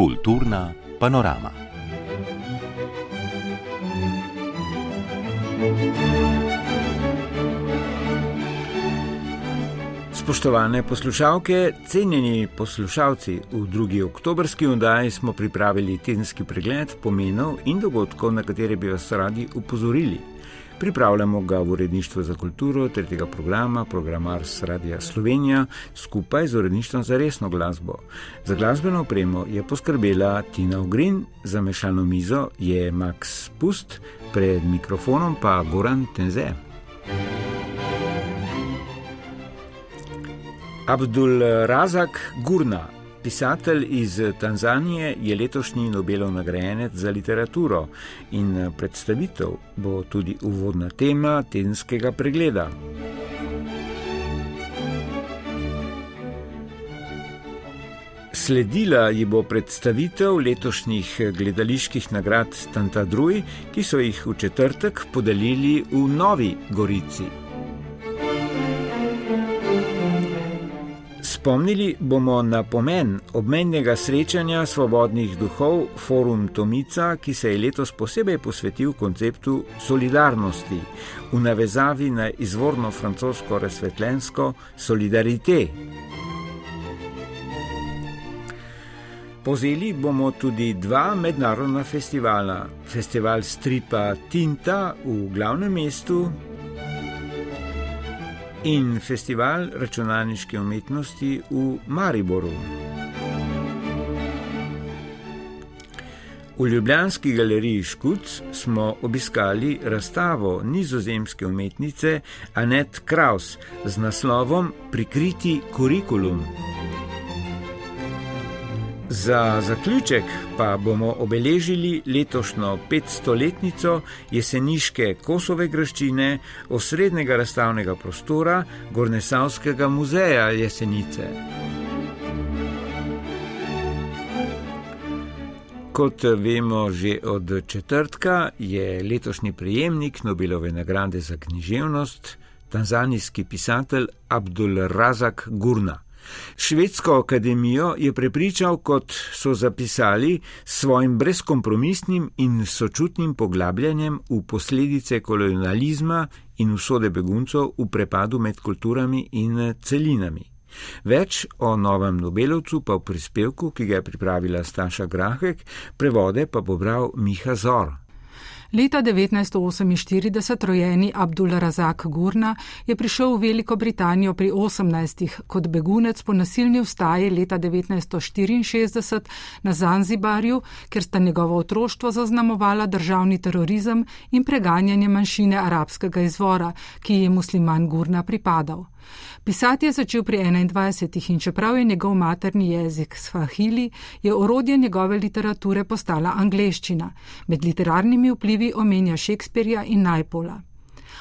Kulturna panorama. Spoštovane poslušalke, cenjeni poslušalci, v drugi oktobrski oddaji smo pripravili tedenski pregled pomenov in dogodkov, na katere bi vas radi upozorili. Pripravljamo ga v uredništvu za kulturo tretjega programa, programar s Radia Slovenija, skupaj z uredništvom za resno glasbo. Za glasbeno opremo je poskrbela Tina Ogrin, za mešano mizo je Max Pust, pred mikrofonom pa Goran Tenze. Abdul Razak Gurna, pisatelj iz Tanzanije, je letošnji Nobelov nagrajenec za literaturo in predstavitev bo tudi uvodna tema tedenskega pregleda. Sledila ji bo predstavitev letošnjih gledaliških nagrad Tantadruj, ki so jih v četrtek podelili v Novi Gorici. Spomnili bomo na pomen obmejnega srečanja svobodnih duhov Forum Tomica, ki se je letos posebej posvetil konceptu solidarnosti v navezavi na izvorno francosko razsvetljensko solidarite. Pozeli bomo tudi dva mednarodna festivala: festival stripa Tinta v glavnem mestu in festival računalniške umetnosti v Mariboru. V Ljubljanski galeriji Škuc smo obiskali razstavo nizozemske umetnice Annette Kraus z naslovom Prikriti kurikulum. Za zaključek pa bomo obeležili letošnjo 500-letnico jeseniške Kosove graščine, osrednjega razstavnega prostora Gornesavskega muzeja Jesenice. Kot vemo že od četrtka, je letošnji prejemnik Nobelove nagrade za književnost tanzanijski pisatelj Abdul Razak Gurna. Švedsko akademijo je prepričal, kot so zapisali, s svojim brezkompromisnim in sočutnim poglabljanjem v posledice kolonializma in usode beguncov v prepadu med kulturami in celinami. Več o novem Nobelovcu pa v prispevku, ki ga je pripravila Staša Grahek, prevode pa bo bral Miha Zor. Leta 1948 rojeni Abdul Razak Gurna je prišel v Veliko Britanijo pri 18. kot begunec po nasilni vstaji leta 1964 na Zanzibarju, ker sta njegovo otroštvo zaznamovala državni terorizem in preganjanje manjšine arabskega izvora, ki je musliman Gurna pripadal. Pisati je začel pri 21 in čeprav je njegov materni jezik svahili, je orodje njegove literature postala angleščina. Med literarnimi vplivi omenja Šekspirja in Najpola.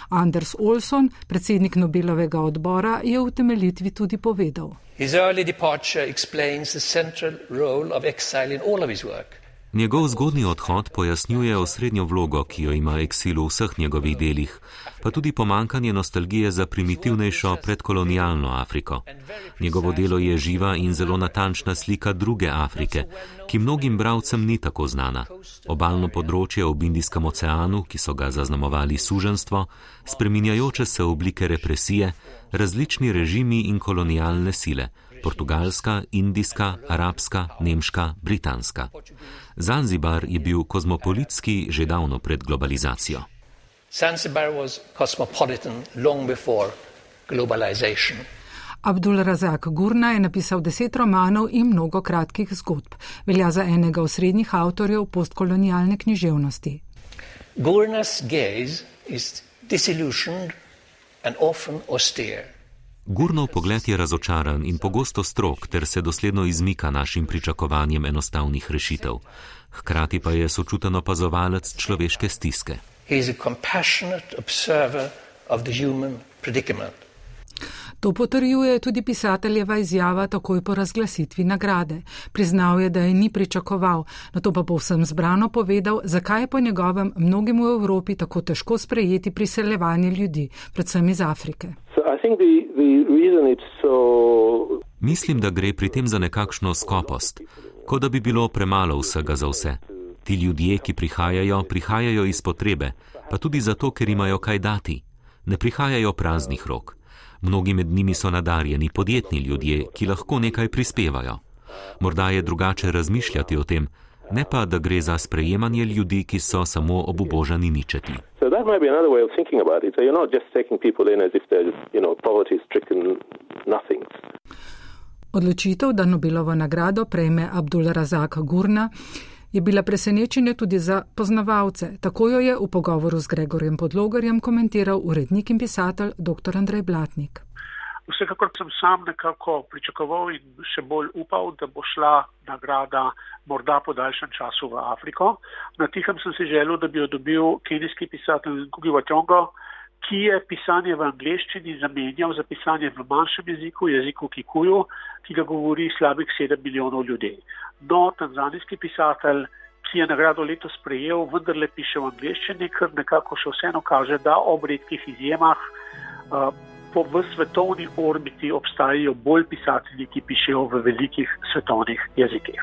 Anders Olson, predsednik Nobelovega odbora, je v temeljitvi tudi povedal. His early departure explains the central role of exile in all of his work. Njegov zgodni odhod pojasnjuje osrednjo vlogo, ki jo ima eksil v vseh njegovih delih, pa tudi pomankanje nostalgije za primitivnejšo predkolonialno Afriko. Njegovo delo je živa in zelo natančna slika druge Afrike, ki mnogim bravcem ni tako znana. Obalno področje ob Indijskem oceanu, ki so ga zaznamovali suženstvo, spreminjajoče se oblike represije, različni režimi in kolonialne sile portugalska, indijska, arabska, nemška, britanska. Zanzibar je bil kozmopolitski že davno pred globalizacijo. Abdul Razak Gurna je napisal deset romanov in mnogo kratkih zgodb. Velja za enega osrednjih avtorjev postkolonialne književnosti. Gurna's gaze is disillusioned and often austere. Gurnov pogled je razočaran in pogosto strok, ter se dosledno izmika našim pričakovanjem enostavnih rešitev. Hkrati pa je sočuten opazovalec človeške stiske. To potrjuje tudi pisateljeva izjava takoj po razglasitvi nagrade. Priznal je, da je ni pričakoval, na to pa povsem zbrano povedal, zakaj je po njegovem mnogim v Evropi tako težko sprejeti priseljevanje ljudi, predvsem iz Afrike. Mislim, da gre pri tem za nekakšno skopost. kot da bi bilo premalo vsega za vse. Ti ljudje, ki prihajajo, prihajajo iz potrebe, pa tudi zato, ker imajo kaj dati. Ne prihajajo praznih rok. Mnogi med njimi so nadarjeni, podjetni ljudje, ki lahko nekaj prispevajo. Morda je drugače razmišljati o tem, ne pa, da gre za sprejemanje ljudi, ki so samo obubožani ničeti. Odločitev, da Nobelovo nagrado prejme Abdul Razak Gurna, je bila presenečenje tudi za poznavalce. Tako jo je v pogovoru z Gregorjem Podlogarjem komentiral urednik in pisatelj dr. Andrej Blatnik. Vsekakor sem sam nekako pričakoval in še bolj upal, da bo šla nagrada morda po daljšem času v Afriko. Na tihem sem si želel, da bi jo dobil kenijski pisatelj Gugi Vatongo, ki je pisanje v angleščini zamenjal za pisanje v manjšem jeziku, jeziku Kikuju, ki ga govori slabih 7 milijonov ljudi. No, tanzanijski pisatelj, ki je nagrado letos prejel, vendarle piše v angleščini, ker nekako še vseeno kaže, da ob redkih izjemah uh, po v svetovni orbiti obstajajo bolj pisatelji, ki pišejo v velikih svetovnih jezikih.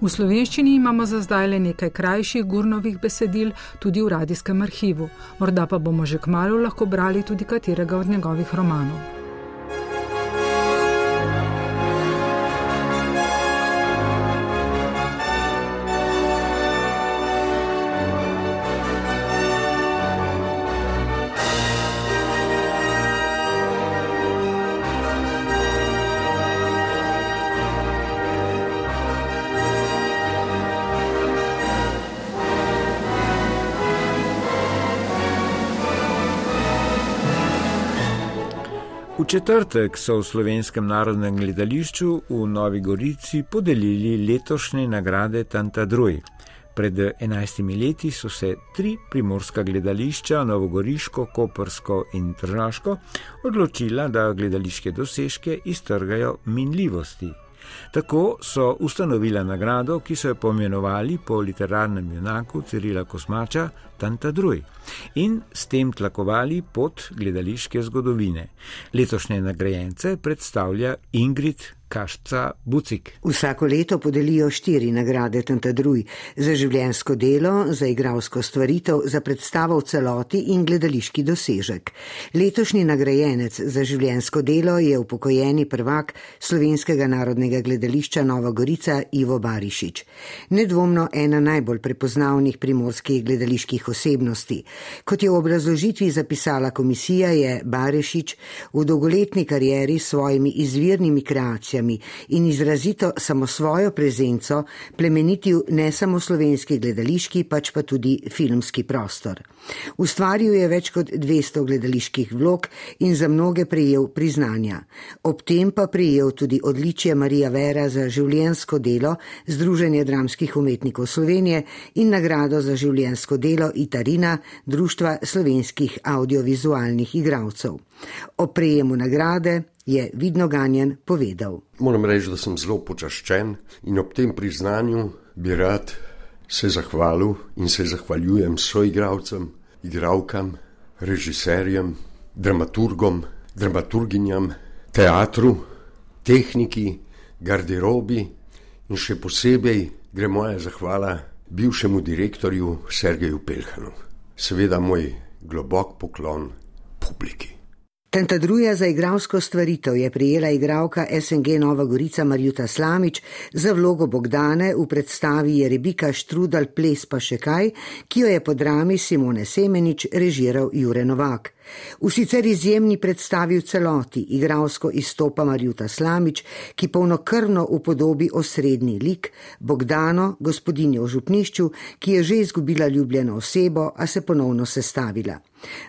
V slovenščini imamo za zdaj le nekaj krajših gurnovih besedil, tudi v radijskem arhivu. Morda pa bomo že kmalo lahko brali tudi katerega od njegovih romanov. Četrtek so v Slovenskem narodnem gledališču v Novi Gorici podelili letošnje nagrade Tantadruj. Pred enajstimi leti so se tri primorska gledališča, Novogoriško, Kopersko in Tržaško, odločila, da gledališke dosežke iztrgajo minljivosti. Tako so ustanovila nagrado, ki so jo pomenovali po literarnem junaku Cirila Kosmača Tantadruj in s tem tlakovali pot gledališke zgodovine. Letošnje nagrajence predstavlja Ingrid Kašca Bucik. Vsako leto podelijo štiri nagrade Tantadruj za življensko delo, za igralsko stvaritev, za predstavo v celoti in gledališki dosežek. Letošnji nagrajenec za življensko delo je upokojeni prvak Slovenskega narodnega gledališča Nova Gorica Ivo Barišič. Nedvomno ena najbolj prepoznavnih primorskih gledaliških osebnosti. Kot je v obrazložitvi zapisala komisija, je Barišič v dolgoletni karieri s svojimi izvirnimi kreacijami in izrazito samo svojo prezenco plemenitil ne samo slovenski gledališki, pač pa tudi filmski prostor. Ustvaril je več kot 200 gledaliških vlog in za mnoge prejel priznanja. Ob tem pa prejel tudi odličje Marija Vera za življensko delo Združenja dramskih umetnikov Slovenije in nagrado za življensko delo Itarina Društva slovenskih audiovizualnih igralcev. O prejemu nagrade je vidno ganjen povedal. Moram reči, da sem zelo počaščen in ob tem priznanju bi rad se zahvalil in se zahvaljujem soigravcem, igravkam, režiserjem, dramaturgom, dramaturginjam, teatru, tehniki, garderobi in še posebej gre moja zahvala bivšemu direktorju Sergeju Pelhanu. Seveda moj globok poklon publiki. Tentadruja za igralsko stvaritev je prijela igralka SNG Nova Gorica Marjuta Slamič za vlogo Bogdane v predstavi Jerebika Štrudal Ples pa še kaj, ki jo je po drami Simone Semenič režiral Jure Novak. V sicer izjemni predstavi v celoti igralsko izstopa Marjuta Slamič, ki polnokrvno upodobi osrednji lik Bogdano, gospodinjo v župnišču, ki je že izgubila ljubljeno osebo, a se ponovno sestavila.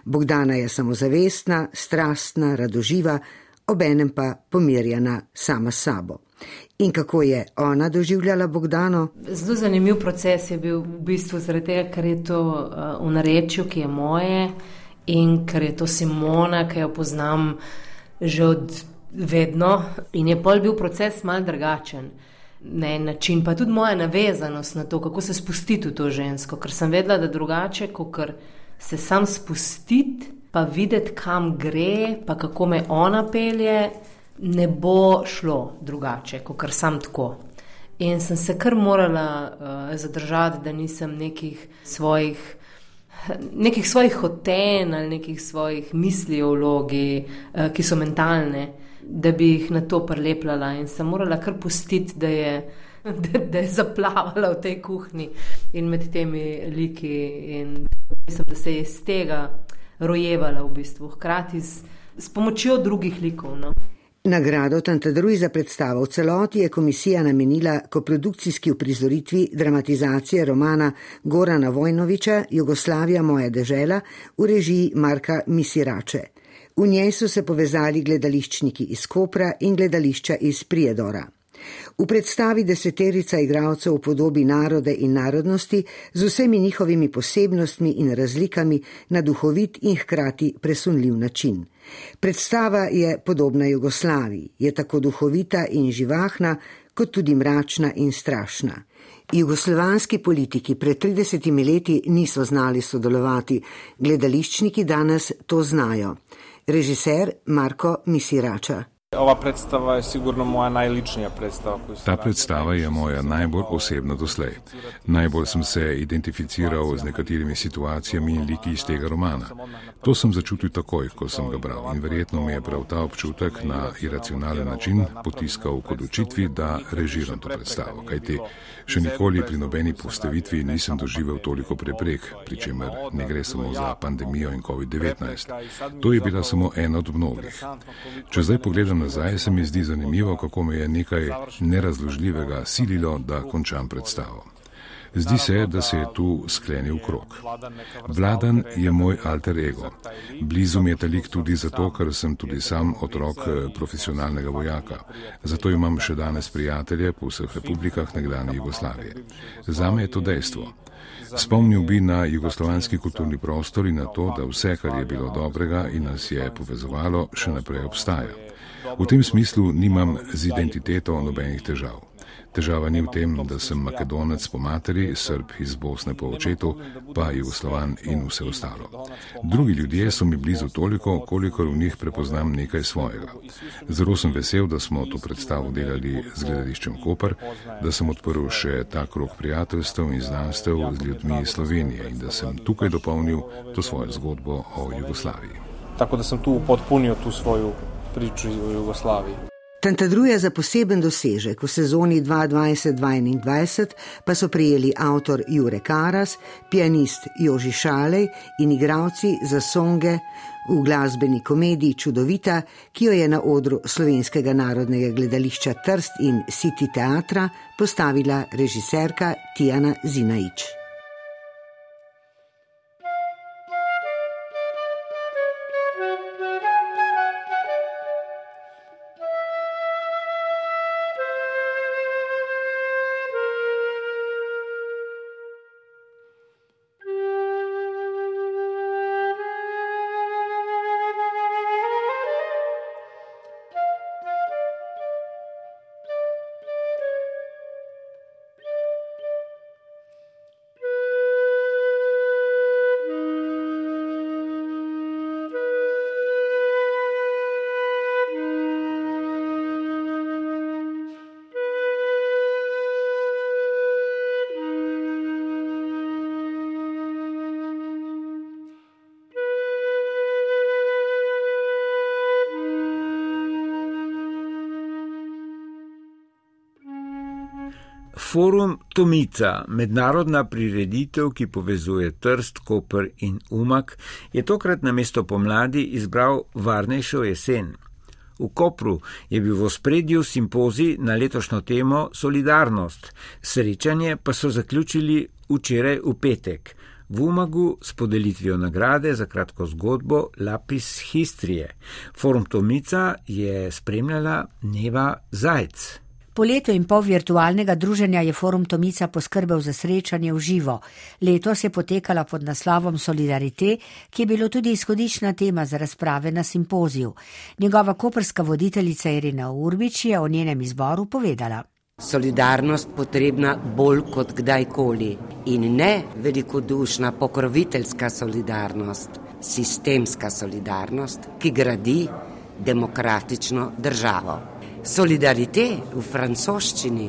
Bogdana je samozavestna, strastna, radoživa, obenem pa pomirjena sama s sabo. In kako je ona doživljala Bogdano? Zelo zanimiv proces je bil v bistvu zaradi tega, ker je to uh, v narečju, ki je moje in ker je to Simona, ki jo poznam že od vedno. In je pol bil proces mal drugačen. Na en način, pa tudi moja navezanost na to, kako se spustiti v to žensko, ker sem vedela, da drugače, kot se sam spustiti, pa videti, kam gre, pa kako me ona pelje, ne bo šlo drugače, kot sam tako. In sem se kar morala uh, zadržati, da nisem nekih svojih, nekih svojih hoten ali nekih svojih misli o vlogi, uh, ki so mentalne, da bi jih na to prelepljala. In sem morala kar pustiti, da je, da, da je zaplavala v tej kuhinji in med temi liki. In mislim, da se je iz tega rojevala v bistvu, hkrati s, s pomočjo drugih likov. No. Nagrado Tantadruj za predstavo v celoti je komisija namenila koprodukcijski uprizoritvi dramatizacije romana Gorana Vojnoviča Jugoslavija moja dežela v režiji Marka Misirače. V njej so se povezali gledališčniki iz Kopra in gledališča iz Prijedora. V predstavi deseterica igralcev v podobi narode in narodnosti z vsemi njihovimi posebnostmi in razlikami na duhovit in hkrati presunljiv način. Predstava je podobna Jugoslaviji, je tako duhovita in živahna, kot tudi mračna in strašna. Jugoslovanski politiki pred 30 leti niso znali sodelovati, gledališčniki danes to znajo. Režiser Marko Misirača. Ova predstava je sigurno moja najličnija predstava. Ta predstava je moja najbolj osebna doslej. Najbolj sem se identificiral z nekaterimi situacijami in liki iz tega romana. To sem začutil takoj, ko sem ga bral in verjetno mi je prav ta občutek na iracionalen način potiskal k odločitvi, da režiram to predstavo. Kajti še nikoli pri nobeni postavitvi nisem doživel toliko preprek, pri čemer ne gre samo za pandemijo in COVID-19. To je bila samo ena od mnogih. Če zdaj pogledam nazaj, se mi zdi zanimivo, kako me je nekaj nerazložljivega sililo, da končam predstavo. Zdi se, da se je tu sklenil krok. Vladan je moj alter ego. Blizu mi je ta lik tudi zato, ker sem tudi sam otrok eh, profesionalnega vojaka. Zato imam še danes prijatelje po vseh republikah nekdanje Jugoslavije. Zame je to dejstvo. Spomnil bi na jugoslovanski kulturni prostor in na to, da vse, kar je bilo dobrega in nas je povezovalo, še naprej obstaja. V tem smislu nimam z identiteto nobenih težav. Težava ni v tem, da sem makedonec po materi, srb iz Bosne po očetu, pa jugoslovan in vse ostalo. Drugi ljudje so mi blizu toliko, kolikor v njih prepoznam nekaj svojega. Zelo sem vesel, da smo to predstavo delali z gledališčem Koper, da sem odprl še ta krok prijateljstev in znanstev z ljudmi iz Slovenije in da sem tukaj dopolnil to svojo zgodbo o Jugoslaviji. Tako da sem tu podpunil tu svojo pričo o Jugoslaviji. Tantadruja za poseben dosežek v sezoni 2020-2021 pa so prijeli avtor Jure Karas, pianist Joži Šalej in igravci za songe v glasbeni komediji Čudovita, ki jo je na odru Slovenskega narodnega gledališča Trst in City Teatra postavila režiserka Tijana Zinaič. Forum Tomica, mednarodna prireditev, ki povezuje Trst, Koper in Umak, je tokrat na mesto pomladi izbral varnejšo jesen. V Kopru je bil v spredju simpozij na letošnjo temo Solidarnost, srečanje pa so zaključili včeraj v petek. V Umagu s podelitvijo nagrade za kratko zgodbo Lapis Histrije. Forum Tomica je spremljala Neva Zajc. Po letu in pol virtualnega druženja je forum Tomica poskrbel za srečanje v živo. Letos je potekala pod naslovom Solidarite, ki je bilo tudi izhodišna tema za razprave na simpoziju. Njegova koperska voditeljica Irina Urbič je o njenem izboru povedala. Solidarnost potrebna bolj kot kdajkoli in ne velikodušna pokroviteljska solidarnost, sistemska solidarnost, ki gradi demokratično državo. Solidarite v francoščini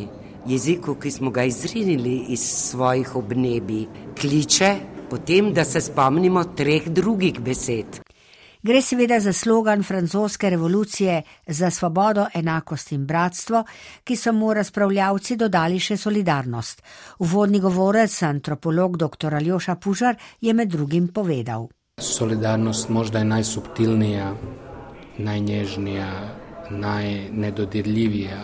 jeziku, ki smo ga izrinili iz svojih obnebi, kliče potem, da se spomnimo treh drugih besed. Gre seveda za slogan francoske revolucije za svobodo, enakost in bratstvo, ki so mu razpravljavci dodali še solidarnost. Uvodni govorec, antropolog dr. Aljoša Pužar, je med drugim povedal. Solidarnost možda je najsubtilnija, najnježnija, najnedodirljivija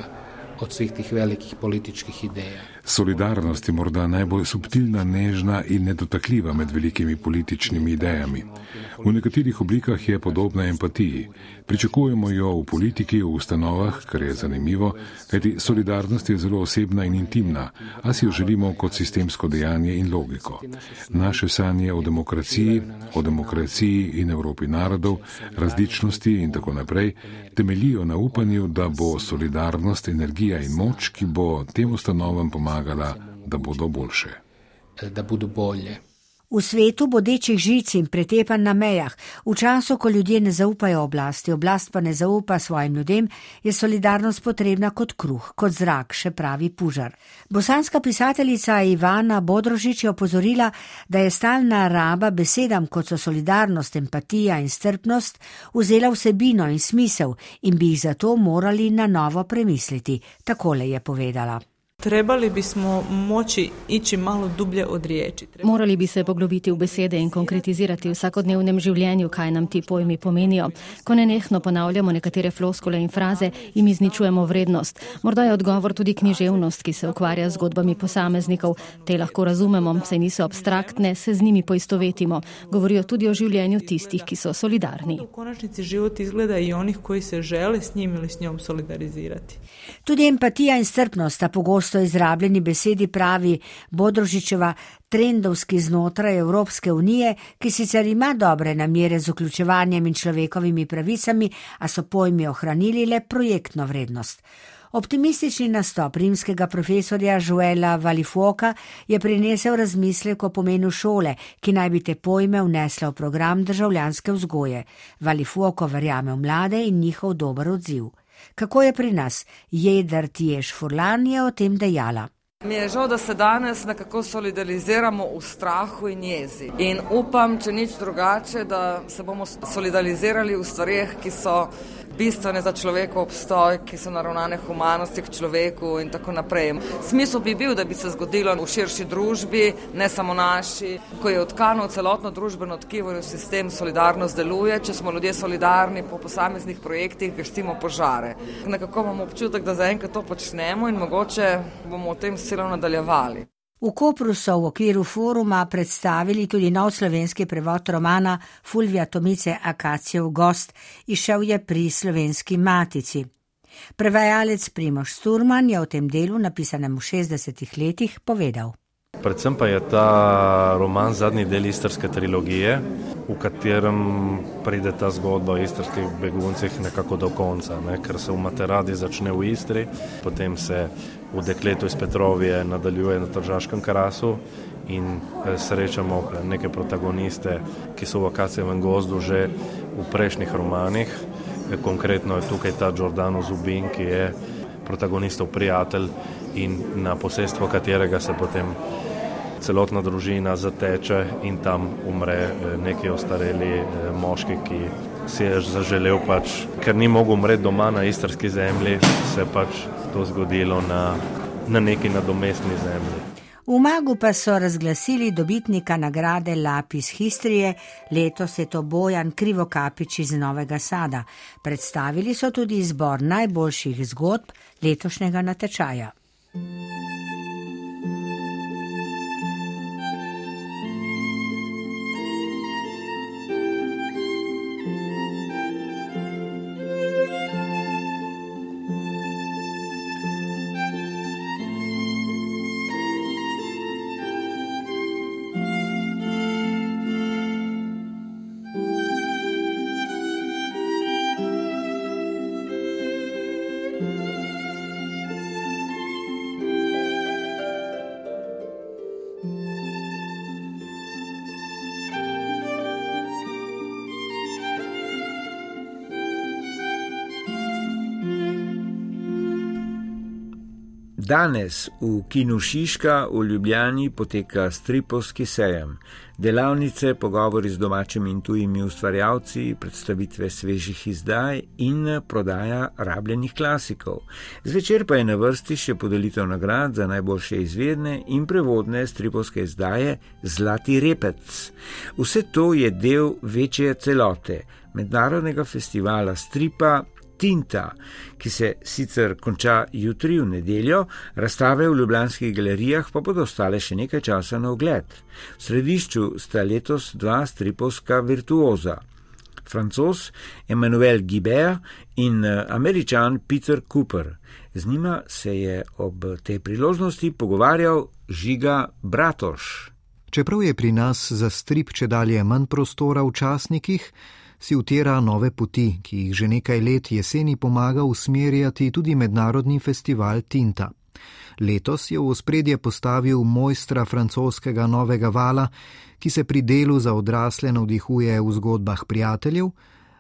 od vseh tih velikih političnih idej. Solidarnost je morda najbolj subtilna, nežna in nedotakljiva med velikimi političnimi idejami. V nekaterih oblikah je podobna empatiji. Pričakujemo jo v politiki, v ustanovah, kar je zanimivo, kajti solidarnost je zelo osebna in intimna, a si jo želimo kot sistemsko dejanje in logiko. Naše sanje o demokraciji, o demokraciji in Evropi narodov, različnosti in tako naprej, temelijo na upanju, da bo solidarnost energija in moč, ki bo tem ustanovam pomagala, da bodo boljše. Da bodo bolje. V svetu bodečih žic in pretepanj na mejah, v času, ko ljudje ne zaupajo oblasti, oblast pa ne zaupa svojim ljudem, je solidarnost potrebna kot kruh, kot zrak, še pravi Pužar. Bosanska pisateljica Ivana Bodrožič je opozorila, da je stalna raba besedam, kot so solidarnost, empatija in strpnost, vzela vsebino in smisel in bi jih zato morali na novo premisliti. Takole je povedala. Trebali bismo moći ići malo dublje od riječi. Morali bi se poglobiti v besede in konkretizirati v vsakodnevnem življenju, kaj nam ti pojmi pomenijo. Ko nenehno ponavljamo nekatere floskole in fraze, jim izničujemo vrednost. Morda je odgovor tudi književnost, ki se ukvarja z zgodbami posameznikov. Te lahko razumemo, saj niso abstraktne, se z njimi poistovetimo. Govorijo tudi o življenju tistih, ki so solidarni. V končnici život izgleda i onih koji se žele s njim ili s njom solidarizirati. Tudi empatija in strpnost sta pogosto izrabljeni besedi pravi Bodrožičeva trendovski znotraj Evropske unije, ki sicer ima dobre namere z vključevanjem in človekovimi pravicami, a so pojmi ohranili le projektno vrednost. Optimistični nastop rimskega profesorja Joela Valifuoka je prinesel razmislek o pomenu šole, ki naj bi te pojme vnesla v program državljanske vzgoje. Valifuoko verjame v mlade in njihov dober odziv. Kako je pri nas? Jedar Tiješ Furlan je o tem dejala. Mi je žal, da se danes nekako solidariziramo v strahu in jezi. In upam, če nič drugače, da se bomo solidarizirali v stvarih, ki so bistvene za človekov obstoj, ki so naravnane humanosti k človeku in tako naprej. Smisel bi bil, da bi se zgodilo v širši družbi, ne samo naši, ko je odkano celotno družbeno tkivo in sistem solidarnost deluje, če smo ljudje solidarni po posameznih projektih, gaštimo požare. Nekako imamo občutek, da zaenkrat to počnemo in mogoče bomo v tem silo nadaljevali. V Kopru so v okviru foruma predstavili tudi nov slovenski prevod romana Fulvija Tomice Akacijev gost, išel je pri slovenski matici. Prevajalec Primoš Sturman je v tem delu, napisanem v 60-ih letih, povedal. Predvsem pa je ta roman zadnji del istrske trilogije, v katerem pride ta zgodba o istrskih beguncih nekako do konca, ne? ker se v Materadi začne v Istri, potem se v Dekletu iz Petrovije nadaljuje na Tržaškem krasu in eh, srečamo neke protagoniste, ki so v Akacijevem gozdu že v prejšnjih romanih. Konkretno je tukaj ta Giordano Zubin, ki je protagonistov prijatelj in na posestvo katerega se potem celotna družina zateče in tam umre neki ostareli moški, ki si je zaželel pač, ker ni mogel umreti doma na istrski zemlji, se pač to zgodilo na, na neki nadomestni zemlji. V Magu pa so razglasili dobitnika nagrade Lapis Histrije, letos je to Bojan Krivokapič iz Novega Sada. Predstavili so tudi izbor najboljših zgodb letošnjega natečaja. Danes v Kinu Šiška v Ljubljani poteka stripovski sejem. Delavnice, pogovori z domačimi in tujimi ustvarjalci, predstavitve svežih izdaj in prodaja rabljenih klasikov. Zvečer pa je na vrsti še podelitev nagrad za najboljše izvedne in prevodne stripovske izdaje Zlati repec. Vse to je del večje celote mednarodnega festivala stripa Tinta, ki se sicer konča jutri v nedeljo, razstave v ljubljanskih galerijah pa bodo ostale še nekaj časa na ogled. V središču sta letos dva stripovska virtuoza. Francos Emmanuel Guibert in eh, američan Peter Cooper. Z njima se je ob tej priložnosti pogovarjal Žiga Bratoš. Čeprav je pri nas za strip če dalje manj prostora v časnikih, si utira nove poti, ki jih že nekaj let jeseni pomaga usmerjati tudi mednarodni festival Tinta. Letos je v ospredje postavil mojstra francoskega novega vala, ki se pri delu za odrasle navdihuje v zgodbah prijateljev,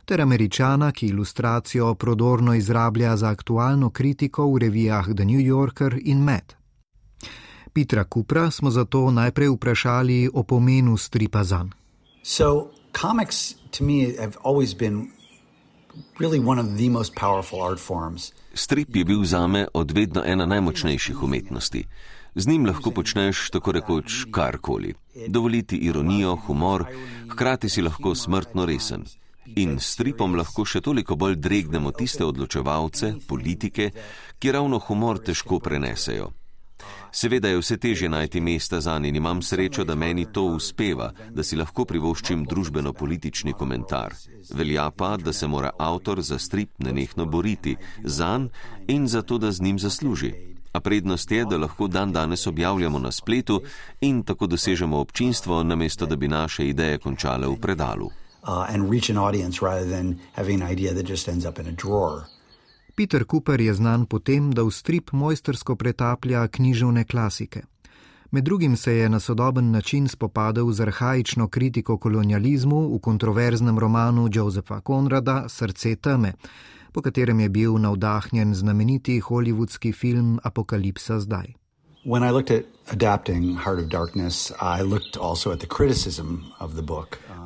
ter američana, ki ilustracijo prodorno izrablja za aktualno kritiko v revijah The New Yorker in Mad. Petra Kupra smo zato najprej vprašali o pomenu stripa zan. So, comics to me have always been really one of the most powerful art forms. Strip je bil zame od vedno ena najmočnejših umetnosti. Z njim lahko počneš tako rekoč karkoli. Dovoliti ironijo, humor, hkrati si lahko smrtno resen. In s stripom lahko še toliko bolj dregnemo tiste odločevalce, politike, ki ravno humor težko prenesejo. Seveda je vse teže najti mesta za njim in imam srečo, da meni to uspeva, da si lahko privoščim družbeno-politični komentar. Velja pa, da se mora avtor za strip nenehno boriti za njim in za to, da z njim zasluži. A prednost je, da lahko dan danes objavljamo na spletu in tako dosežemo občinstvo, namesto da bi naše ideje končale v predalu. Uh, Peter Cooper je znan po tem, da v strip mojstersko pretaplja književne klasike. Med drugim se je na sodoben način spopadal z arhajično kritiko kolonializmu v kontroverznem romanu Josefa Konrada Srce teme, po katerem je bil navdahnjen znameniti hollywoodski film Apokalipsa zdaj.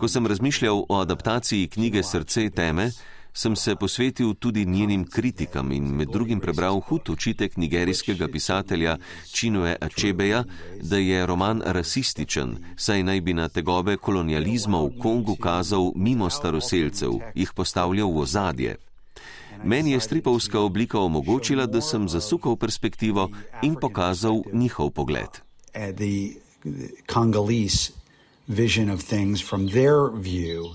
Ko sem razmišljal o adaptaciji knjige Srce teme, sem se posvetil tudi njenim kritikam in med drugim prebral hud očitek nigerijskega pisatelja Činoe Ačebeja, da je roman rasističen, saj naj bi na tegobe kolonializma v Kongu kazal mimo staroseljcev, jih postavljal v ozadje. Meni je stripovska oblika omogočila, da sem zasukal perspektivo in pokazal njihov pogled. Vision of things from their view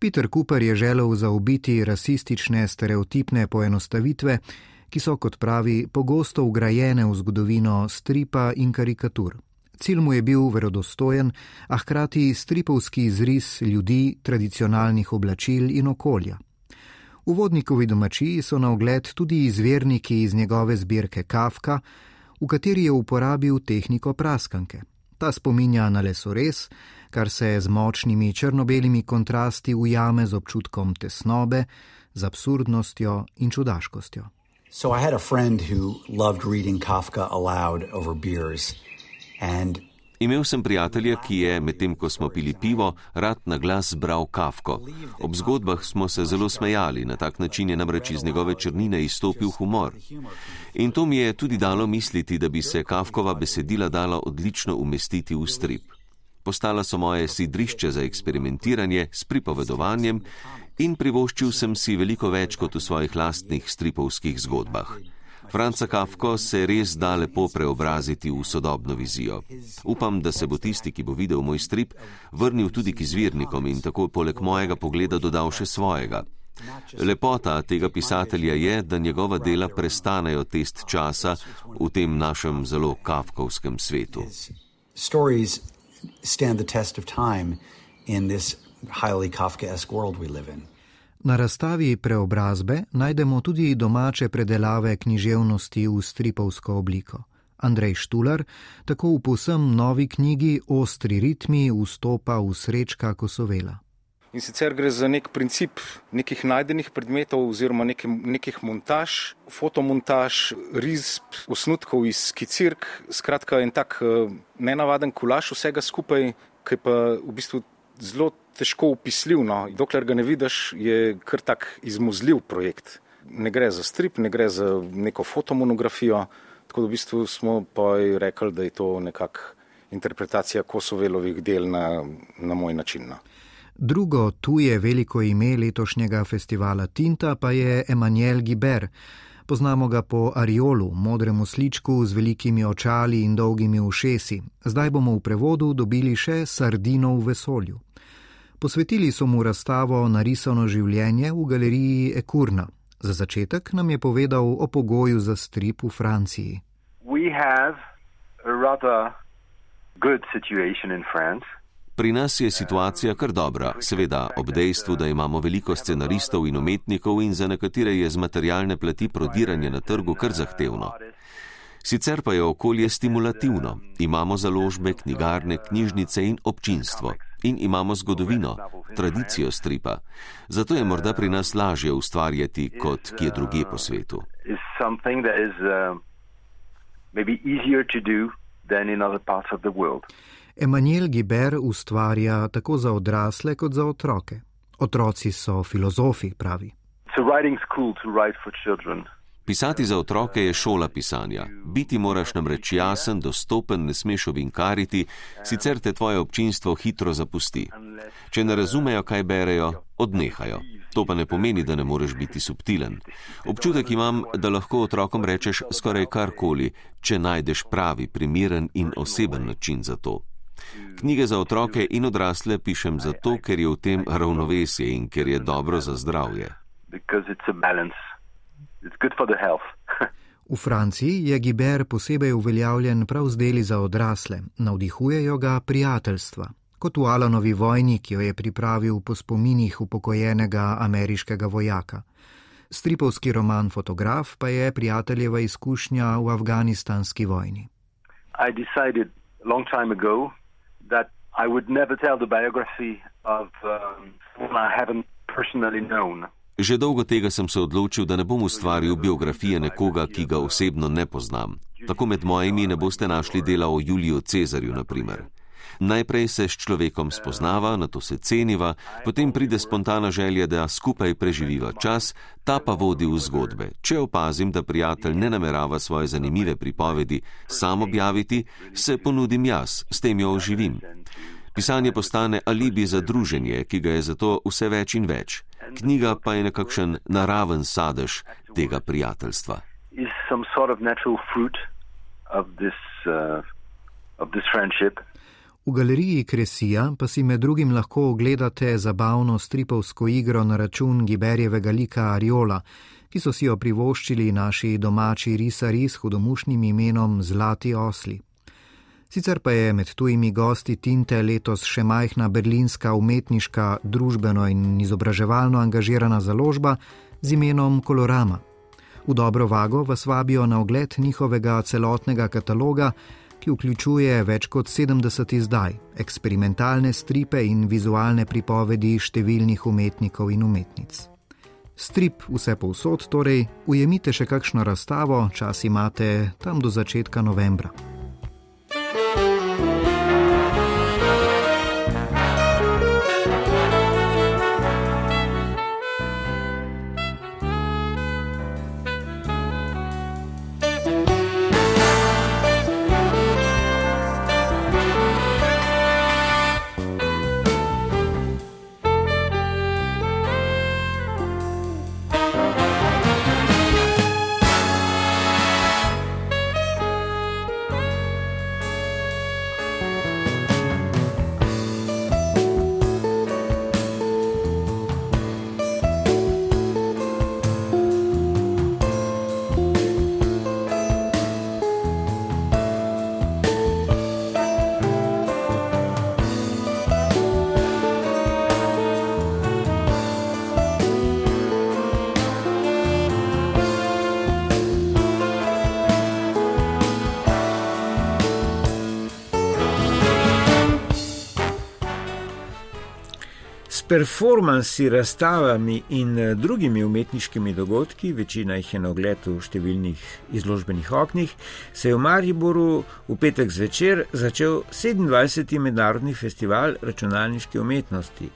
Peter Cooper je želel zaobiti rasistične stereotipne poenostavitve, ki so, kot pravi, pogosto ugrajene v zgodovino stripa in karikatur. Cilj mu je bil verodostojen, a hkrati stripovski izris ljudi, tradicionalnih oblačil in okolja. V vodnikovi domačiji so na ogled tudi izverniki iz njegove zbirke Kafka, v kateri je uporabil tehniko praskanke. Ta spominja na lesores, kar se z močnimi črno-belimi kontrasti ujame z občutkom tesnobe, z absurdnostjo in čudaškostjo. So I had a friend who loved reading Kafka aloud over beers. And Imel sem prijatelja, ki je, medtem ko smo pili pivo, rad na glas bral kafko. Ob zgodbah smo se zelo smejali, na tak način je namreč iz njegove črnine izstopil humor. In to mi je tudi dalo misliti, da bi se kafkova besedila dala odlično umestiti v strip postala so moje sidrišče za eksperimentiranje s pripovedovanjem in privoščil sem si veliko več kot v svojih lastnih stripovskih zgodbah. Franca Kafko se res da lepo preobraziti v sodobno vizijo. Upam, da se bo tisti, ki bo videl moj strip, vrnil tudi k izvirnikom in tako poleg mojega pogleda dodal še svojega. Lepota tega pisatelja je, da njegova dela prestanejo test časa v tem našem zelo kafkovskem svetu. Stories stand the test of time in this highly Kafkaesque world we live in. Na razstavi preobrazbe najdemo tudi domače predelave književnosti v stripovsko obliko. Andrej Štular tako v posem novi knjigi Ostri ritmi vstopa v srečka Kosovela. In sicer gre za nek princip nekih najdenih predmetov oziroma nekih, nekih montaž, fotomontaž, risb, osnutkov iz skicirk, skratka en tak eh, nenavaden kulaš vsega skupaj, ki pa v bistvu zelo težko upisljiv. No. Dokler ga ne vidiš, je kar tak izmuzljiv projekt. Ne gre za strip, ne gre za neko fotomonografijo, tako da v bistvu smo pa rekli, da je to nekak interpretacija Kosovelovih del na, na moj način. No. Drugo tuje veliko ime letošnjega festivala Tinta pa je Emanuel Giber. Poznamo ga po Ariolu, modremu sličku z velikimi očali in dolgimi ušesi. Zdaj bomo v prevodu dobili še Sardino v vesolju. Posvetili so mu razstavo Narisano življenje v galeriji Ekurna. Za začetek nam je povedal o pogoju za strip v Franciji. We have a rather good situation in France. Pri nas je situacija kar dobra, seveda ob dejstvu, da imamo veliko scenaristov in umetnikov in za nekatere je z materialne plati prodiranje na trgu kar zahtevno. Sicer pa je okolje stimulativno. Imamo založbe, knjigarne, knjižnice in občinstvo. In imamo zgodovino, tradicijo stripa. Zato je morda pri nas lažje ustvarjati kot kje druge po svetu. Emanuel Giber ustvarja tako za odrasle kot za otroke. Otroci so filozofi, pravi. Pisati za otroke je šola pisanja. Biti moraš namreč jasen, dostopen, ne smeš ovinkariti, sicer te tvoje občinstvo hitro zapusti. Če ne razumejo, kaj berejo, odnehajo. To pa ne pomeni, da ne moreš biti subtilen. Občutek imam, da lahko otrokom rečeš skoraj karkoli, če najdeš pravi, primeren in oseben način za to. Knjige za otroke in odrasle pišem zato, ker je v tem ravnovesje in ker je dobro za zdravje. v Franciji je Giber posebej uveljavljen prav z deli za odrasle, navdihujejo ga prijateljstva kot v Alanovi vojni, ki jo je pripravil po spominih upokojenega ameriškega vojaka. Stripovski roman Fotograf pa je prijateljeva izkušnja v afganistanski vojni. Že dolgo tega sem se odločil, da ne bom ustvaril biografije nekoga, ki ga osebno ne poznam. Tako med mojimi ne boste našli dela o Juliju Cezarju, na primer. Najprej se s človekom spoznava, na to se ceniva, potem pride spontana želja, da skupaj preživiva čas, ta pa vodi v zgodbe. Če opazim, da prijatelj ne namerava svoje zanimive pripovedi sam objaviti, se ponudim jaz, s tem jo oživim. Pisanje postane alibi za druženje, ki ga je zato vse več in več. Knjiga pa je nekakšen naraven sadež tega prijateljstva. Sort of of this, uh, of this V galeriji Kresija pa si med drugim lahko ogledate zabavno stripovsko igro na račun Giberjevega lika Ariola, ki so si jo privoščili naši domači risari s hudomušnim imenom Zlati osli. Sicer pa je med tujimi gosti Tinte letos še majhna berlinska umetniška, družbeno in izobraževalno angažirana založba z imenom Kolorama. V dobro vago vas vabijo na ogled njihovega celotnega kataloga, ki vključuje več kot 70 izdaj, eksperimentalne stripe in vizualne pripovedi številnih umetnikov in umetnic. Strip vse povsod, torej ujemite še kakšno razstavo, čas imate tam do začetka novembra. Performansi, razstavami in eh, drugimi umetniškimi dogodki, večina jih je na ogled v številnih izložbenih oknih, se je v Mariboru v petek zvečer začel 27. mednarodni festival računalniške umetnosti.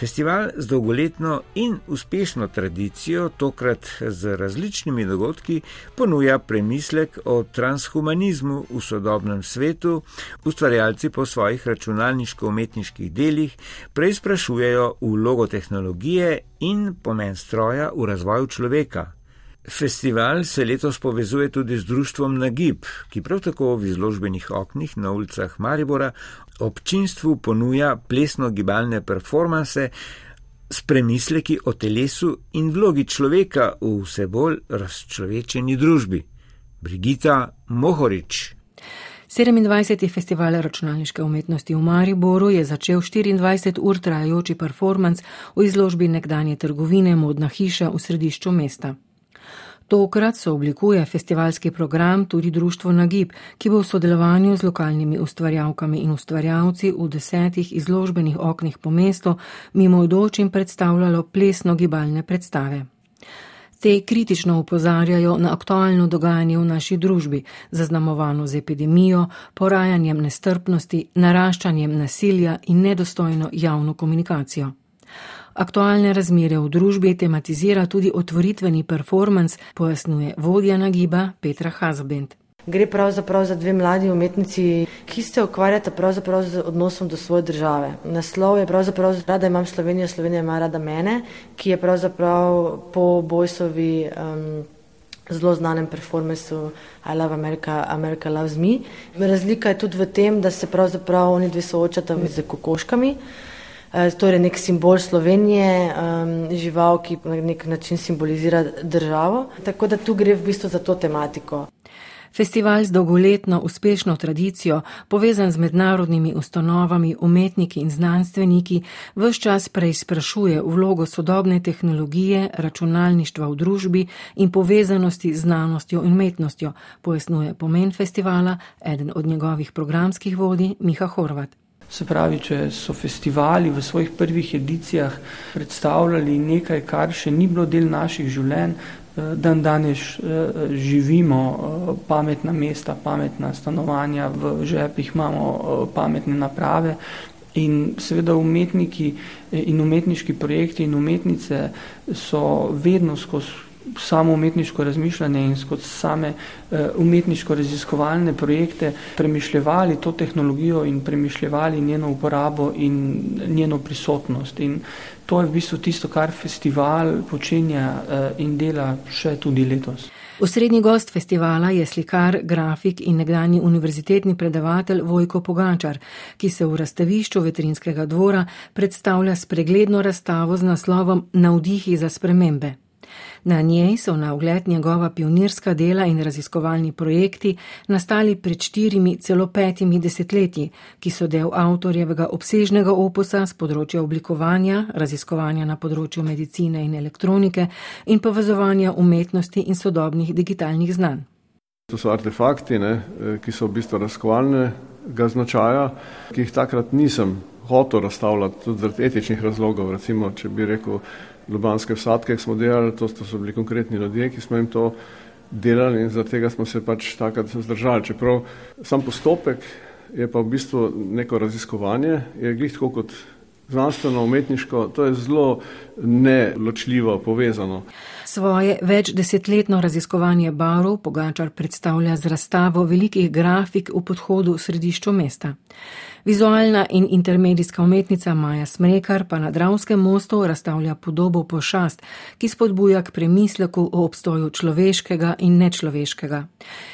Festival z dolgoletno in uspešno tradicijo, tokrat z različnimi dogodki, ponuja premislek o transhumanizmu v sodobnem svetu, ustvarjalci po svojih računalniško-umetniških delih preizprašujejo, vlogo tehnologije in pomen stroja v razvoju človeka. Festival se letos povezuje tudi z društvom Nagib, ki prav tako v izložbenih oknih na ulicah Maribora občinstvu ponuja plesno-gibalne performanse s premisleki o telesu in vlogi človeka v vse bolj razčlovečeni družbi. Brigita Mohorič. 27. festival računalniške umetnosti v Mariboru je začel 24 ur trajajoči performance v izložbi nekdanje trgovine Modna hiša v središču mesta. Tokrat so oblikuje festivalski program tudi Društvo Nagib, ki bo v sodelovanju z lokalnimi ustvarjalkami in ustvarjalci v desetih izložbenih oknih po mestu mimo dočim predstavljalo plesno gibalne predstave. Te kritično upozarjajo na aktualno dogajanje v naši družbi, zaznamovano z epidemijo, porajanjem nestrpnosti, naraščanjem nasilja in nedostojno javno komunikacijo. Aktualne razmere v družbi tematizira tudi otvoritveni performance, pojasnjuje vodja nagiba Petra Hazbent. Gre pravzaprav za dve mladi umetnici, ki se ukvarjata pravzaprav z odnosom do svoje države. Naslov je pravzaprav Rada imam Slovenijo, Slovenija ima rada mene, ki je pravzaprav po Bojsovi um, zelo znanem performansu I love America, America loves me. Razlika je tudi v tem, da se pravzaprav oni dve soočata z kokoškami. Uh, torej, nek simbol Slovenije, um, žival, ki na nek način simbolizira državo. Tako da tu gre v bistvu za to tematiko. Festival z dolgoletno uspešno tradicijo, povezan z mednarodnimi ustanovami, umetniki in znanstveniki, vse čas preizprašuje vlogo sodobne tehnologije, računalništva v družbi in povezanosti z znanostjo in umetnostjo, pojasnjuje pomen festivala eden od njegovih programskih vodij Miha Horvat. Se pravi, če so festivali v svojih prvih edicijah predstavljali nekaj, kar še ni bilo del naših življenj, dan danes eh, živimo eh, pametna mesta, pametna stanovanja, v žepih imamo eh, pametne naprave in seveda umetniki in umetniški projekti in umetnice so vedno skozi samo umetniško razmišljanje in skozi same umetniško raziskovalne projekte premišljevali to tehnologijo in premišljevali njeno uporabo in njeno prisotnost. In to je v bistvu tisto, kar festival počenja eh, in dela še tudi letos. Osrednji gost festivala je slikar, grafik in nekdani univerzitetni predavatelj Vojko Pogačar, ki se v razstavišču veterinskega dvora predstavlja s pregledno razstavo z naslovom Navdihi za spremembe. Na njej so na ogled njegova pionirska dela in raziskovalni projekti nastali pred štirimi, celo petimi desetletji, ki so del avtorjevega obsežnega opusa z področja oblikovanja, raziskovanja na področju medicine in elektronike in povezovanja umetnosti in sodobnih digitalnih znanj. To so artefakti, ne, ki so v bistvu razkovalnega značaja, ki jih takrat nisem hotel razstavljati, tudi zaradi etičnih razlogov. Recimo, če bi rekel, Ljubljanske vsadke, ki smo delali, to so bili konkretni ljudje, ki smo jim to delali in zaradi tega smo se pač takrat zdržali. Čeprav sam postopek je pa v bistvu neko raziskovanje, je glih tako kot znanstveno, umetniško, to je zelo neločljivo povezano. Svoje več desetletno raziskovanje barov Pogačar predstavlja z razstavo velikih grafik v podhodu v središču mesta. Vizualna in intermedijska umetnica Maja Smrekar pa na Dravskem mostu razstavlja podobo pošast, ki spodbuja k premisleku o obstoju človeškega in nečloveškega.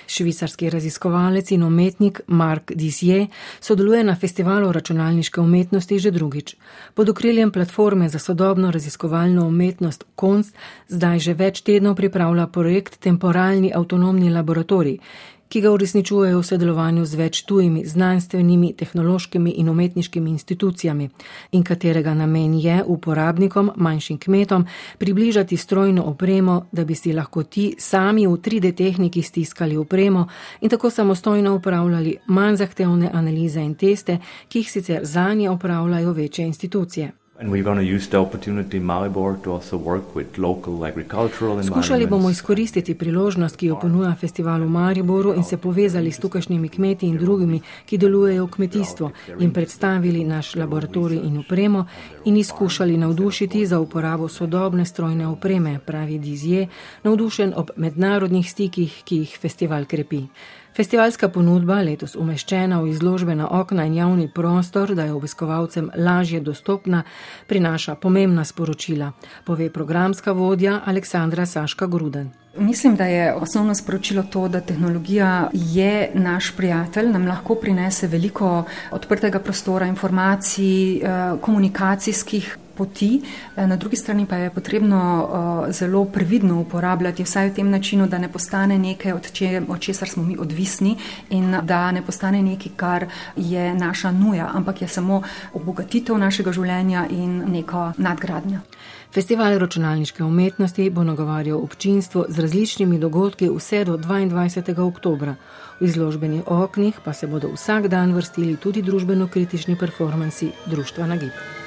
Švicarski raziskovalec in umetnik Mark Dizier sodeluje na festivalu računalniške umetnosti že drugič. Pod okriljem platforme za sodobno raziskovalno umetnost Konst zdaj že več tednov pripravlja projekt Temporalni avtonomni laboratorij ki ga uresničujejo v sodelovanju z več tujimi znanstvenimi, tehnološkimi in umetniškimi institucijami in katerega namen je uporabnikom, manjšim kmetom, približati strojno opremo, da bi si lahko ti sami v 3D tehniki stiskali opremo in tako samostojno upravljali manj zahtevne analize in teste, ki jih sicer zanje upravljajo večje institucije. Skušali bomo izkoristiti priložnost, ki jo ponuja festival v Mariboru in se povezali s tukašnjimi kmeti in drugimi, ki delujejo v kmetijstvu in predstavili naš laboratorij in opremo in izkušali navdušiti za uporabo sodobne strojne opreme, pravi Dizje, navdušen ob mednarodnih stikih, ki jih festival krepi. Festivalska ponudba, letos umeščena v izložbena okna in javni prostor, da je obiskovalcem lažje dostopna, prinaša pomembna sporočila, pove programska vodja Aleksandra Saška Gruden. Mislim, da je osnovno sporočilo to, da tehnologija je naš prijatelj, nam lahko prinese veliko odprtega prostora, informacij, eh, komunikacijskih poti, eh, na drugi strani pa je potrebno eh, zelo previdno uporabljati, vsaj v tem načinu, da ne postane nekaj, od, če, od česar smo mi odvisni in da ne postane nekaj, kar je naša nuja, ampak je samo obogatitev našega življenja in neka nadgradnja. Festival računalniške umetnosti bo nagovarjal občinstvo z različnimi dogodki vse do 22. oktobra. V izložbenih oknih pa se bodo vsak dan vrstili tudi družbeno kritični performansi Društva Nagib.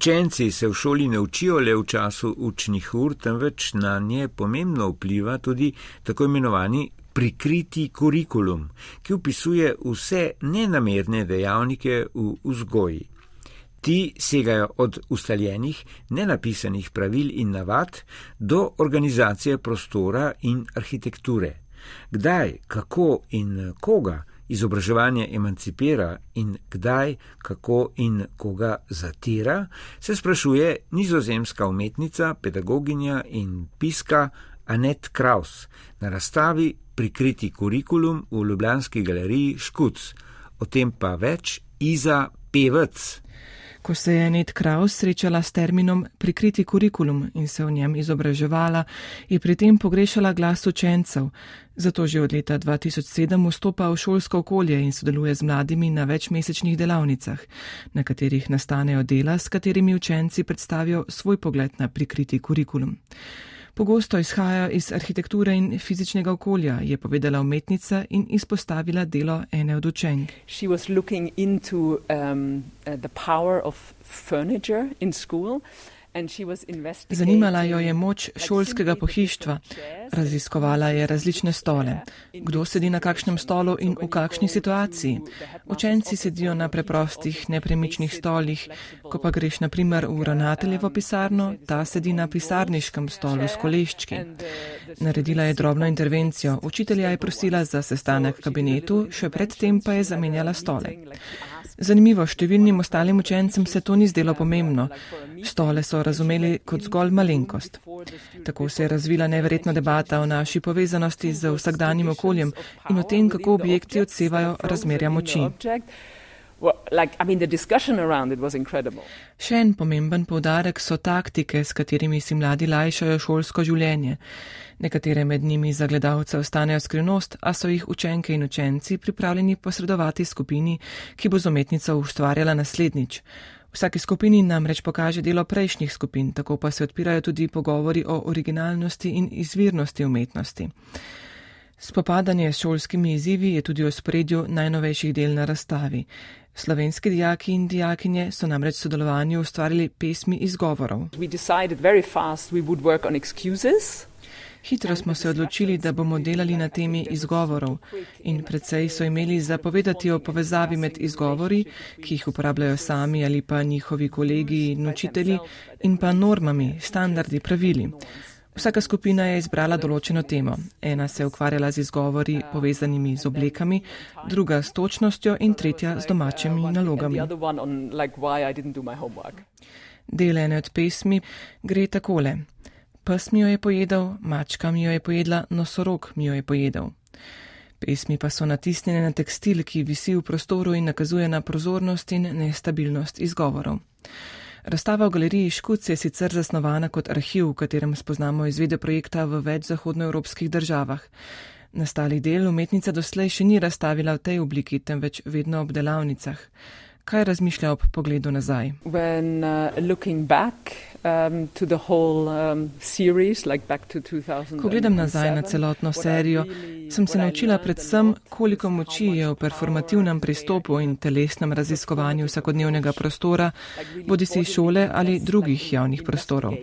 Učenci se v šoli ne učijo le v času učnih ur, temveč na nje pomembno vpliva tudi tako imenovani prikriti kurikulum, ki upisuje vse nenamerne dejavnike v vzgoji. Ti segajo od ustaljenih, nenapisanih pravil in navad do organizacije prostora in arhitekture. Kdaj, kako in koga izobraževanje emancipira in kdaj, kako in koga zatira, se sprašuje nizozemska umetnica, pedagoginja in piska Anet Kraus na razstavi Prikriti kurikulum v Ljubljanski galeriji Škuc. O tem pa več Iza Pevec. Ko se je Ned Kraus srečala s terminom prikriti kurikulum in se v njem izobraževala, je pri tem pogrešala glas učencev, zato že od leta 2007 vstopa v šolsko okolje in sodeluje z mladimi na večmesečnih delavnicah, na katerih nastanejo dela, s katerimi učenci predstavijo svoj pogled na prikriti kurikulum pogosto izhajajo iz arhitekture in fizičnega okolja, je povedala umetnica in izpostavila delo ene od učenk. Zanimala jo je moč šolskega pohištva, raziskovala je različne stole, kdo sedi na kakšnem stolu in v kakšni situaciji. Učenci sedijo na preprostih, nepremičnih stolih, ko pa greš naprimer v ravnateljevo pisarno, ta sedi na pisarniškem stolu s koleščki. Naredila je drobno intervencijo, učitelja je prosila za sestanek v kabinetu, še predtem pa je zamenjala stole. Zanimivo, številnim ostalim učencem se to ni zdelo pomembno. Stole so razumeli kot zgolj malenkost. Tako se je razvila neverjetna debata o naši povezanosti z vsakdanjim okoljem in o tem, kako objekti odsevajo razmerja moči. Še en pomemben povdarek so taktike, s katerimi si mladi lajšajo šolsko življenje. Nekatere med njimi za gledalce ostanejo skrivnost, a so jih učenke in učenci pripravljeni posredovati skupini, ki bo z umetnico ustvarjala naslednjič. Vsaki skupini namreč pokaže delo prejšnjih skupin, tako pa se odpirajo tudi pogovori o originalnosti in izvirnosti umetnosti. Spopadanje s šolskimi izzivi je tudi v spredju najnovejših del na razstavi. Slovenski dijaki in dijakinje so namreč sodelovanju ustvarili pesmi izgovorov. Hitro smo se odločili, da bomo delali na temi izgovorov in predvsej so imeli zapovedati o povezavi med izgovori, ki jih uporabljajo sami ali pa njihovi kolegi in učitelji, in pa normami, standardi, pravili. Vsaka skupina je izbrala določeno temo. Ena se je ukvarjala z izgovori povezanimi z oblekami, druga s točnostjo in tretja z domačimi nalogami. Del ene od pesmi gre takole. Pes mi jo je pojedel, mačka mi jo je pojedla, nosorog mi jo je pojedel. Pesmi pa so natisnjene na tekstil, ki visi v prostoru in nakazuje na prozornost in nestabilnost izgovorov. Razstava v galeriji Škuc je sicer zasnovana kot arhiv, v katerem spoznamo izvede projekta v več zahodnoevropskih državah. Nastalih del umetnica doslej še ni razstavila v tej obliki, temveč vedno ob delavnicah. Kaj razmišlja ob pogledu nazaj? When, uh, um, whole, um, series, like Ko gledam nazaj na celotno serijo, sem se naučila predvsem, koliko moči je v performativnem pristopu in telesnem raziskovanju vsakodnevnega prostora, bodi si šole ali drugih javnih prostorov.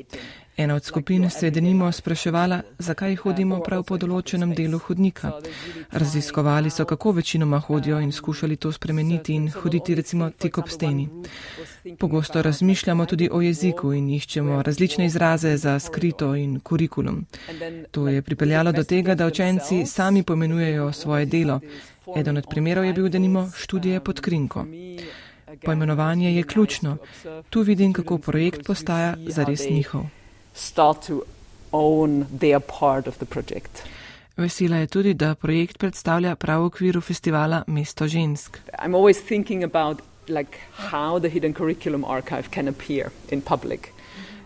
Ena od skupin se je denimo spraševala, zakaj hodimo prav po določenem delu hodnika. Raziskovali so, kako večinoma hodijo in skušali to spremeniti in hoditi recimo tik ob steni. Pogosto razmišljamo tudi o jeziku in iščemo različne izraze za skrito in kurikulum. To je pripeljalo do tega, da učenci sami pomenujejo svoje delo. Eden od primerov je bil denimo študije pod krinko. Poimenovanje je ključno. Tu vidim, kako projekt postaja zares njihov start to own their part of the project. Vesela je tudi, da projekt predstavlja prav v okviru festivala Mesto žensk. I'm always thinking about like how the hidden curriculum archive can appear in public.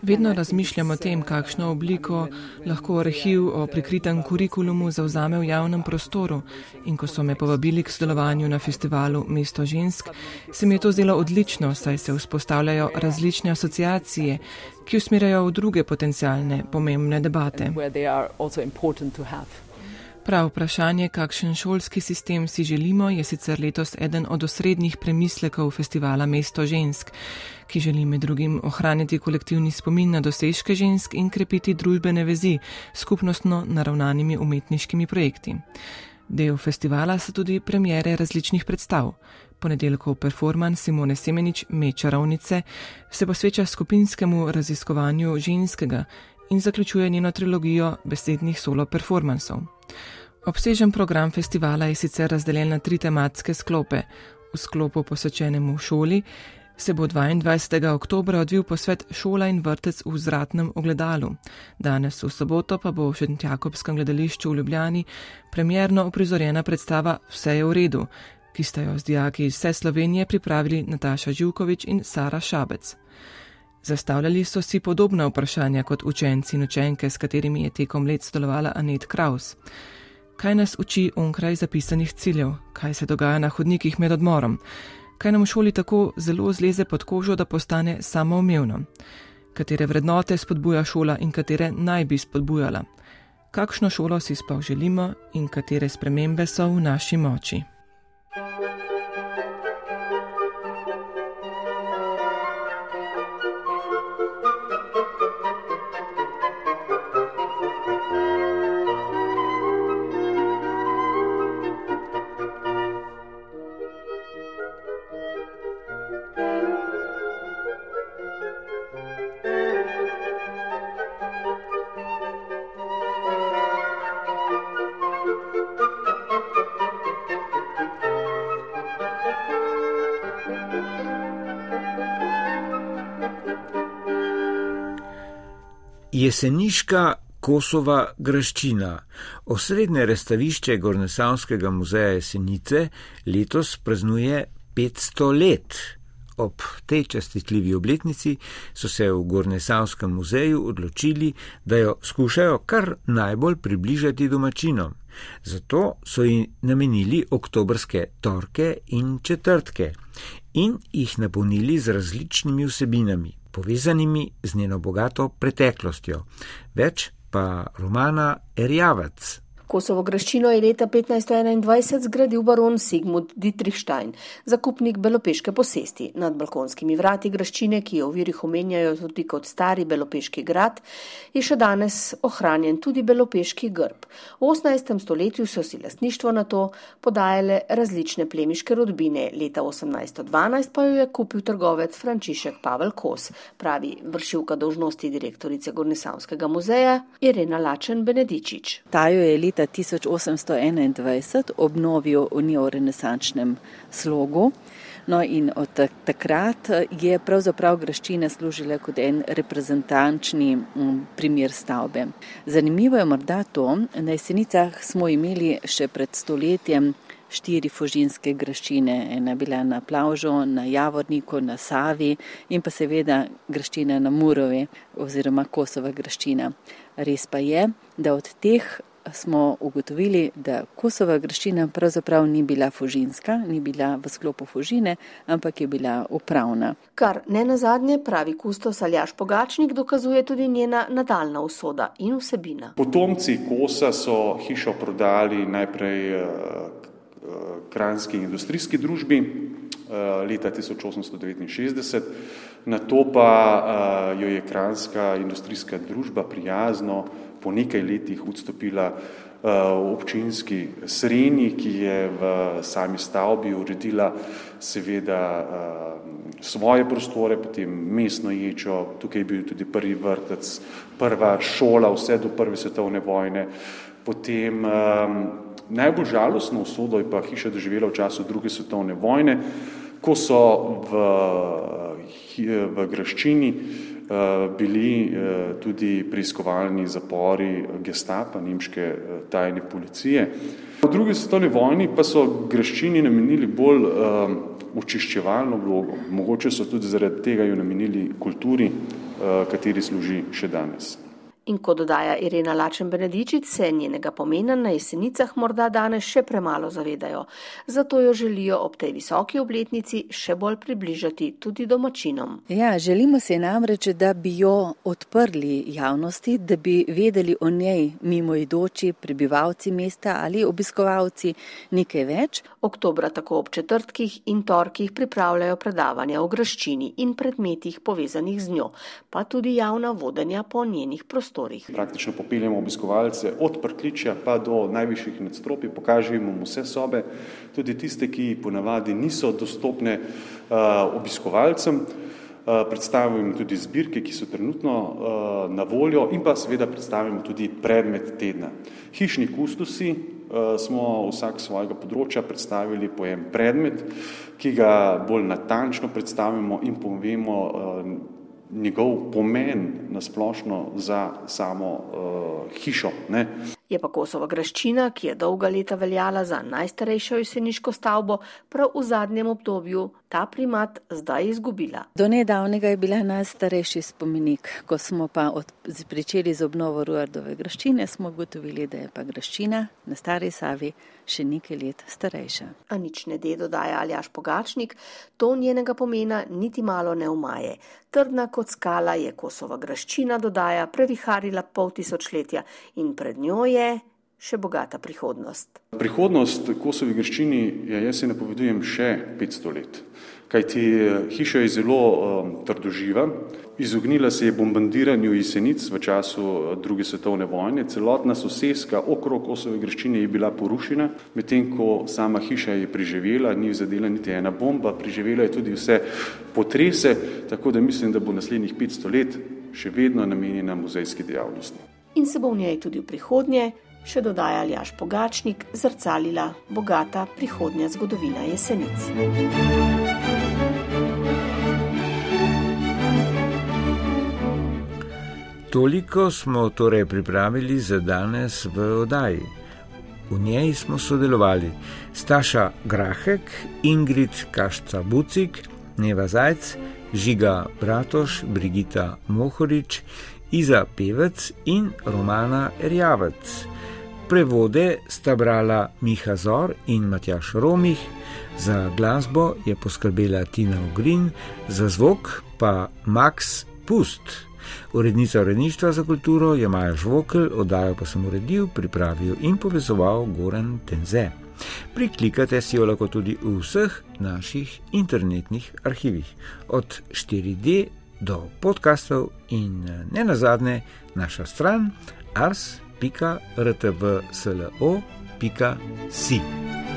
Vedno razmišljam o tem, kakšno obliko lahko arhiv o prikritem kurikulumu zauzame v javnem prostoru. In ko so me povabili k sodelovanju na festivalu Mesto žensk, se mi je to zdelo odlično, saj se vzpostavljajo različne asociacije, ki usmerjajo v druge potencijalne pomembne debate. Prav vprašanje, kakšen šolski sistem si želimo, je sicer letos eden od osrednjih premislekov festivala Mesto žensk, ki želi med drugim ohraniti kolektivni spomin na dosežke žensk in krepiti družbene vezi skupnostno naravnanimi umetniškimi projekti. Del festivala so tudi premjere različnih predstav. Ponedeljkov performance Simone Semenič Mečarovnice se posveča skupinskemu raziskovanju ženskega in zaključuje njeno trilogijo besednih solo performansov. Obsežen program festivala je sicer razdeljen na tri tematske sklope. V sklopu posvečenemu šoli se bo 22. oktober odvil posvet šola in vrtec v zratnem ogledalu. Danes v soboto pa bo v Šentjakobskem gledališču v Ljubljani premjerno uprizorjena predstava Vse je v redu, ki sta jo z dijaki iz vse Slovenije pripravili Nataša Živkovič in Sara Šabec. Zastavljali so si podobna vprašanja kot učenci in učenke, s katerimi je tekom let sodelovala Anet Kraus. Kaj nas uči onkraj zapisanih ciljev, kaj se dogaja na hodnikih med odmorom, kaj nam v šoli tako zelo zleze pod kožo, da postane samoumevno, katere vrednote spodbuja šola in katere naj bi spodbujala, kakšno šolo si sploh želimo in katere spremembe so v naši moči. Thank you. Jeseniška Kosova graščina. Osrednje razstavišče Gornesavskega muzeja Jesenice letos praznuje 500 let. Ob tej častitljivi obletnici so se v Gornesavskem muzeju odločili, da jo skušajo kar najbolj približati domačinom. Zato so jim namenili oktobrske torke in četrtke in jih napolnili z različnimi vsebinami povezanimi z njeno bogato preteklostjo. Več pa romana Erjavac. Kosovo graščino je leta 1521 zgradil baron Sigmund Dietrichstein, zakupnik belopeške posesti. Nad balkonskimi vrati graščine, ki jo v virih omenjajo tudi kot stari belopeški grad, je še danes ohranjen tudi belopeški grb. V 18. stoletju so si lastništvo na to podajale različne plemiške rodbine, leta 1812 pa jo je kupil trgovec Frančišek Pavel Kos, pravi vršilka dožnosti direktorice Gornesavskega muzeja Irena Lačen Benedičič. 1821 obnovil v neorenesančnem slogu. No in od takrat je pravzaprav graščina služila kot en reprezentančni mm, primer stavbe. Zanimivo je morda to, na jesenicah smo imeli še pred stoletjem štiri fužinske graščine. Ena bila na Plavžu, na Javorniku, na Savi in pa seveda graščina na Murovi oziroma Kosova graščina. Res pa je, da od teh smo ugotovili, da Kosova graščina pravzaprav ni bila fužinska, ni bila v sklopu fužine, ampak je bila upravna. Kar ne na zadnje pravi kustos Aljaš Pogačnik, dokazuje tudi njena nadaljna usoda in vsebina. Potomci Kosa so hišo prodali najprej uh, kranski industrijski družbi uh, leta 1869, na to pa uh, jo je kranska industrijska družba prijazno po nekaj letih odstopila v občinski sreni, ki je v sami stavbi uredila seveda svoje prostore, potem mestno ječo, tukaj je bil tudi prvi vrtec, prva šola, vse do prve svetovne vojne. Potem um, najbolj žalostno usodo je pa hiša doživela v času druge svetovne vojne, ko so v, v Graščini Eh, bili eh, tudi preiskovalni zapori gestapa, nemške eh, tajne policije. Po drugi svetovni vojni pa so greščini namenili bolj očiščevalno vlogo, mogoče so tudi zaradi tega jo namenili kulturi, kateri služi še danes. In kot dodaja Irena Lačen Benedičic, se njenega pomena na jesenicah morda danes še premalo zavedajo. Zato jo želijo ob tej visoki obletnici še bolj približati tudi domačinom. Ja, želimo se namreč, da bi jo odprli javnosti, da bi vedeli o njej mimoidoči prebivalci mesta ali obiskovalci nekaj več. Oktobra tako ob četrtkih in torkih pripravljajo predavanja o graščini in predmetih povezanih z njo, pa tudi javna vodenja po njenih prostorih prostorih. Praktično popeljemo obiskovalce od prkličja pa do najvišjih nadstropij, pokažemo mu vse sobe, tudi tiste, ki ponavadi niso dostopne uh, obiskovalcem. Uh, predstavimo tudi zbirke, ki so trenutno uh, na voljo in pa seveda predstavimo tudi predmet tedna. Hišni kustosi smo vsak svojega področja predstavili po en predmet, ki ga bolj natančno predstavimo in povemo njegov pomen na splošno za samo uh, hišo. Ne. Je pa Kosova graščina, ki je dolga leta veljala za najstarejšo jeseniško stavbo, prav v zadnjem obdobju ta primat zdaj izgubila. Do nedavnega je bila najstarejši spomenik. Ko smo pa od, pričeli z obnovo Ruardove graščine, smo ugotovili, da je pa graščina na Stari Savi še nekaj let starejša. A nič ne de, dodaja Aljaš Pogačnik, to njenega pomena niti malo ne umaje. Trdna kot skala je Kosova graščina, dodaja, previharila pol tisočletja in pred njo je še bogata prihodnost. Prihodnost Kosovi grščini, ja, jaz se napovedujem še 500 let kajti eh, hiša je zelo um, trdoživa, izognila se je bombardiranju jesenic v času eh, druge svetovne vojne, celotna soseska okrog Kosove greščine je bila porušena, medtem ko sama hiša je preživela, ni zadela niti ena bomba, preživela je tudi vse potrese, tako da mislim, da bo naslednjih 500 let še vedno namenjena muzejski dejavnosti. In se bo v njej tudi v prihodnje, še dodaja Aljaš Pogačnik, zrcalila bogata prihodnja zgodovina jesenic. Toliko smo torej pripravili za danes v oddaji. V njej smo sodelovali Staša Grahek, Ingrid Kašca Bucik, Neva Zajc, Žiga Bratoš, Brigita Mohorič, Iza Pevec in Romana Rjavec. Prevode sta brala Miha Zor in Matjaš Romih, za glasbo je poskrbela Tina Ogrin, za zvok pa Max Pust. Urednica uredništva za kulturo je Maja Žvokl, oddajo pa sem uredil, pripravil in povezoval Goran Tenze. Priklikate si jo lahko tudi v vseh naših internetnih arhivih, od 4D do podkastov in ne nazadnje naša stran ars.rtvslo.si. Thank